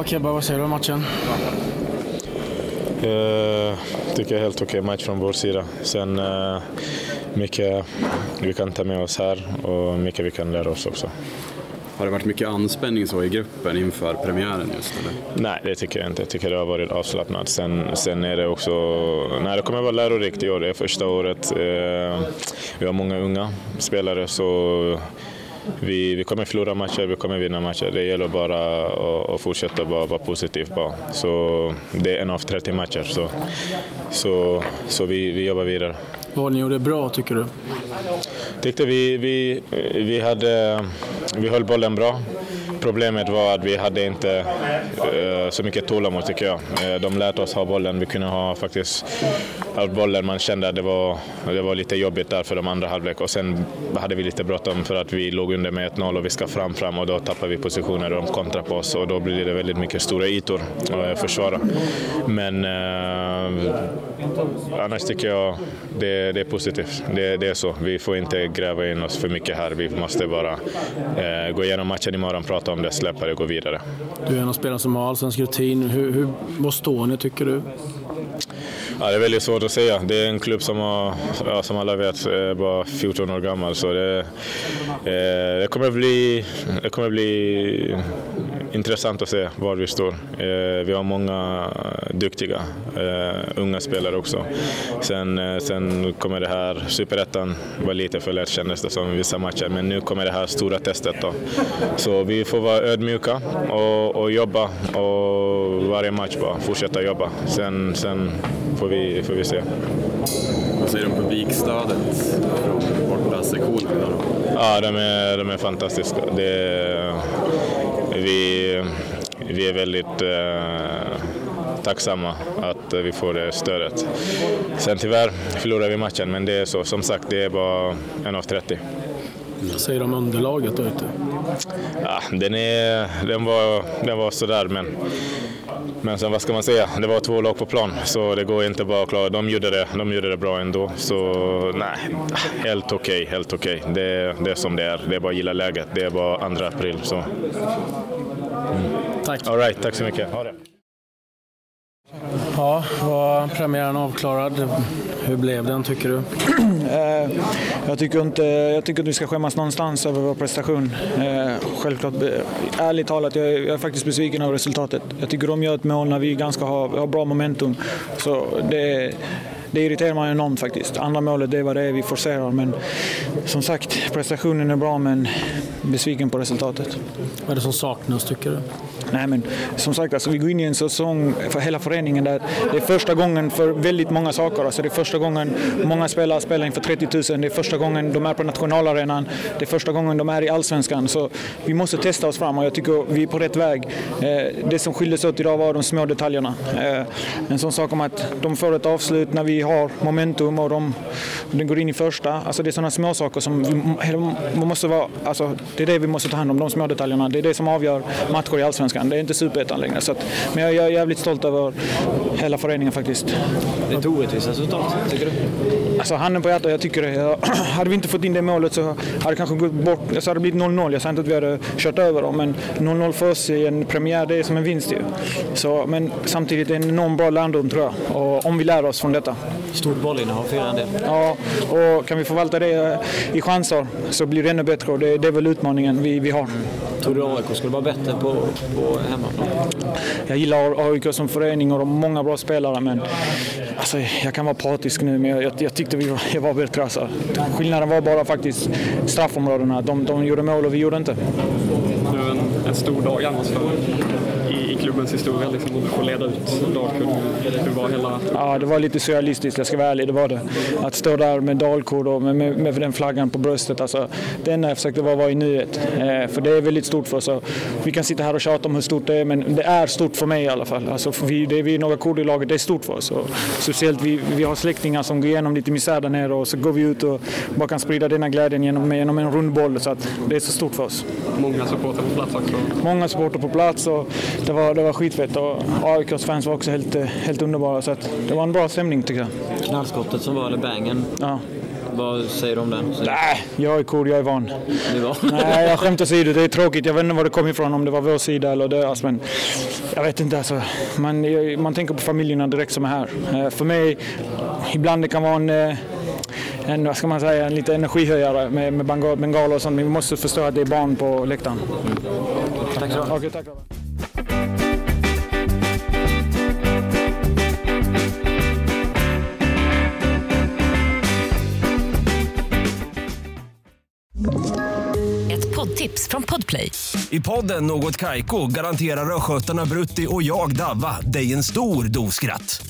Ja, Kebba, vad säger du om matchen? Jag tycker jag är helt okej match från vår sida. Sen uh, mycket vi kan ta med oss här och mycket vi kan lära oss också. Har det varit mycket anspänning så i gruppen inför premiären just eller? Nej, det tycker jag inte. Jag tycker det har varit avslappnat. Sen, sen är det också, nej det kommer vara lärorikt i år. Det är första året. Eh, vi har många unga spelare så vi, vi kommer förlora matcher, vi kommer vinna matcher. Det gäller bara att, att fortsätta vara, vara positiv bara. Så det är en av 30 matcher, så, så, så vi, vi jobbar vidare. Vad ni gjorde bra tycker du? tyckte vi, vi, vi, hade, vi höll bollen bra. Problemet var att vi hade inte uh, så mycket tålamod tycker jag. Uh, de lät oss ha bollen. Vi kunde ha faktiskt haft bollen. Man kände att det var, det var lite jobbigt där för de andra halvlek. Och sen hade vi lite bråttom för att vi låg under med 1-0 och vi ska fram, fram och då tappar vi positioner och de kontrar på oss och då blir det väldigt mycket stora ytor eh, att försvara. Men eh, annars tycker jag det, det är positivt. Det, det, är så. Vi får inte gräva in oss för mycket här. Vi måste bara eh, gå igenom matchen imorgon, prata om det, släppa det och gå vidare. Du är en av spelarna som har allsvensk rutin. Hur, hur, vad står ni tycker du? Ja, det är väldigt svårt att säga. Det är en klubb som, har, ja, som alla vet är bara 14 år gammal. Så det, eh, det, kommer bli, det kommer bli intressant att se var vi står. Eh, vi har många duktiga eh, unga spelare också. Sen, eh, sen kommer det här superettan vara lite för lätt kändes det som i vissa matcher. Men nu kommer det här stora testet. Då. Så vi får vara ödmjuka och, och jobba och varje match bara fortsätta jobba. Sen, sen får vi, får vi se. Vad säger du om publikstödet från bortasektionen? Ja, de är, de är fantastiska. Det, vi, vi är väldigt eh, tacksamma att vi får det stödet. Sen tyvärr förlorade vi matchen, men det är så. Som sagt, det är bara en av 30. Vad säger du om underlaget då ute? Ja, den, är, den, var, den var sådär, men, men sen vad ska man säga? Det var två lag på plan, så det går inte bara att klara. De gjorde det, de gjorde det bra ändå. Så nej, helt okej, okay, helt okej. Okay. Det, det är som det är. Det är bara att gilla läget. Det är bara andra april. Så. Mm. Tack. All right, tack så mycket. Ha det. Ja, var premiären avklarad. Hur blev den tycker du? Eh, jag, tycker inte, jag tycker inte vi ska skämmas någonstans över vår prestation. Eh, självklart, eh, ärligt talat, jag är, jag är faktiskt besviken över resultatet. Jag tycker de gör ett mål när vi ganska har, har bra momentum. Så det, det irriterar mig enormt faktiskt. Andra målet, det vad det vi forcerar. Men som sagt, prestationen är bra men besviken på resultatet. Vad är det som saknas tycker du? Nej, men som sagt, alltså, vi går in i en säsong för hela föreningen där det är första gången för väldigt många saker. Alltså, det är första gången många spelare spelar inför 30 000. Det är första gången de är på nationalarenan. Det är första gången de är i allsvenskan. Så vi måste testa oss fram och jag tycker vi är på rätt väg. Det som skildes åt idag var de små detaljerna. En sån sak om att de får ett avslut när vi har momentum och de, de går in i första. Alltså det är sådana små saker som vi, måste vara, alltså det är det vi måste ta hand om, de små detaljerna. Det är det som avgör matcher i allsvenskan. Det är inte superettan längre. Så att, men jag, jag är jävligt stolt över hela föreningen faktiskt. Det är ett orättvist resultat, tycker du? Alltså handen på hjärtat, jag tycker det. hade vi inte fått in det målet så hade det kanske gått bort. Så hade det blivit 0-0. Jag säger inte att vi hade kört över dem, men 0-0 för oss i en premiär, det är som en vinst ju. Så, men samtidigt är det en enormt bra lärdom tror jag. Och om vi lär oss från detta. Stort bollinnehav för en del. Ja, och kan vi förvalta det i chanser så blir det ännu bättre och det, det är väl utmaningen vi, vi har. Tror du AIK skulle vara bättre på, på hemmaplan? Jag gillar AIK som förening och de har många bra spelare men alltså, jag kan vara partisk nu men jag, jag tyckte vi var, jag var bättre. Alltså. Skillnaden var bara faktiskt straffområdena. De, de gjorde mål och vi gjorde inte. Nu en, en stor dag annars för klubbens historia liksom, och du får leda ut Dalkurd. Hur var hela... Ja, det var lite surrealistiskt, jag ska vara ärlig, det var det. Att stå där med Dalkurd och med, med, med, den flaggan på bröstet. Alltså, det enda jag försökte vara var i nuet. Eh, för det är väldigt stort för oss. Vi kan sitta här och tjata om hur stort det är, men det är stort för mig i alla fall. Alltså, vi, det är vi några kurder i laget, det är stort för oss. Och speciellt vi, vi har släktingar som går igenom lite misär där nere och så går vi ut och bara kan sprida denna glädjen genom, genom en rund boll. Så att det är så stort för oss. Många supportrar på plats också. Många supportrar på plats och det var, det var skitfett. Och AIKs fans var också helt, helt underbara. Så att det var en bra stämning tycker jag. Knallskottet som var, eller bangen. Ja. Vad säger du om den? Nej, jag är cool, jag är van. Det var. Nej, jag skämt åsido, det är tråkigt. Jag vet inte var det kom ifrån, om det var vår sida eller deras. Men jag vet inte, alltså, man, man tänker på familjerna direkt som är här. Eh, För mig, ibland det kan vara en, eh, en, vad ska man säga, en lite energihöjare med, med bengal- bengaler och sånt. Men vi måste förstå att det är barn på läktaren. Tack så mycket. Tack. Ett poddtips från Podplay. I podden Något Kaiko garanterar östgötarna Brutti och jag, Davva, dig en stor dos skratt.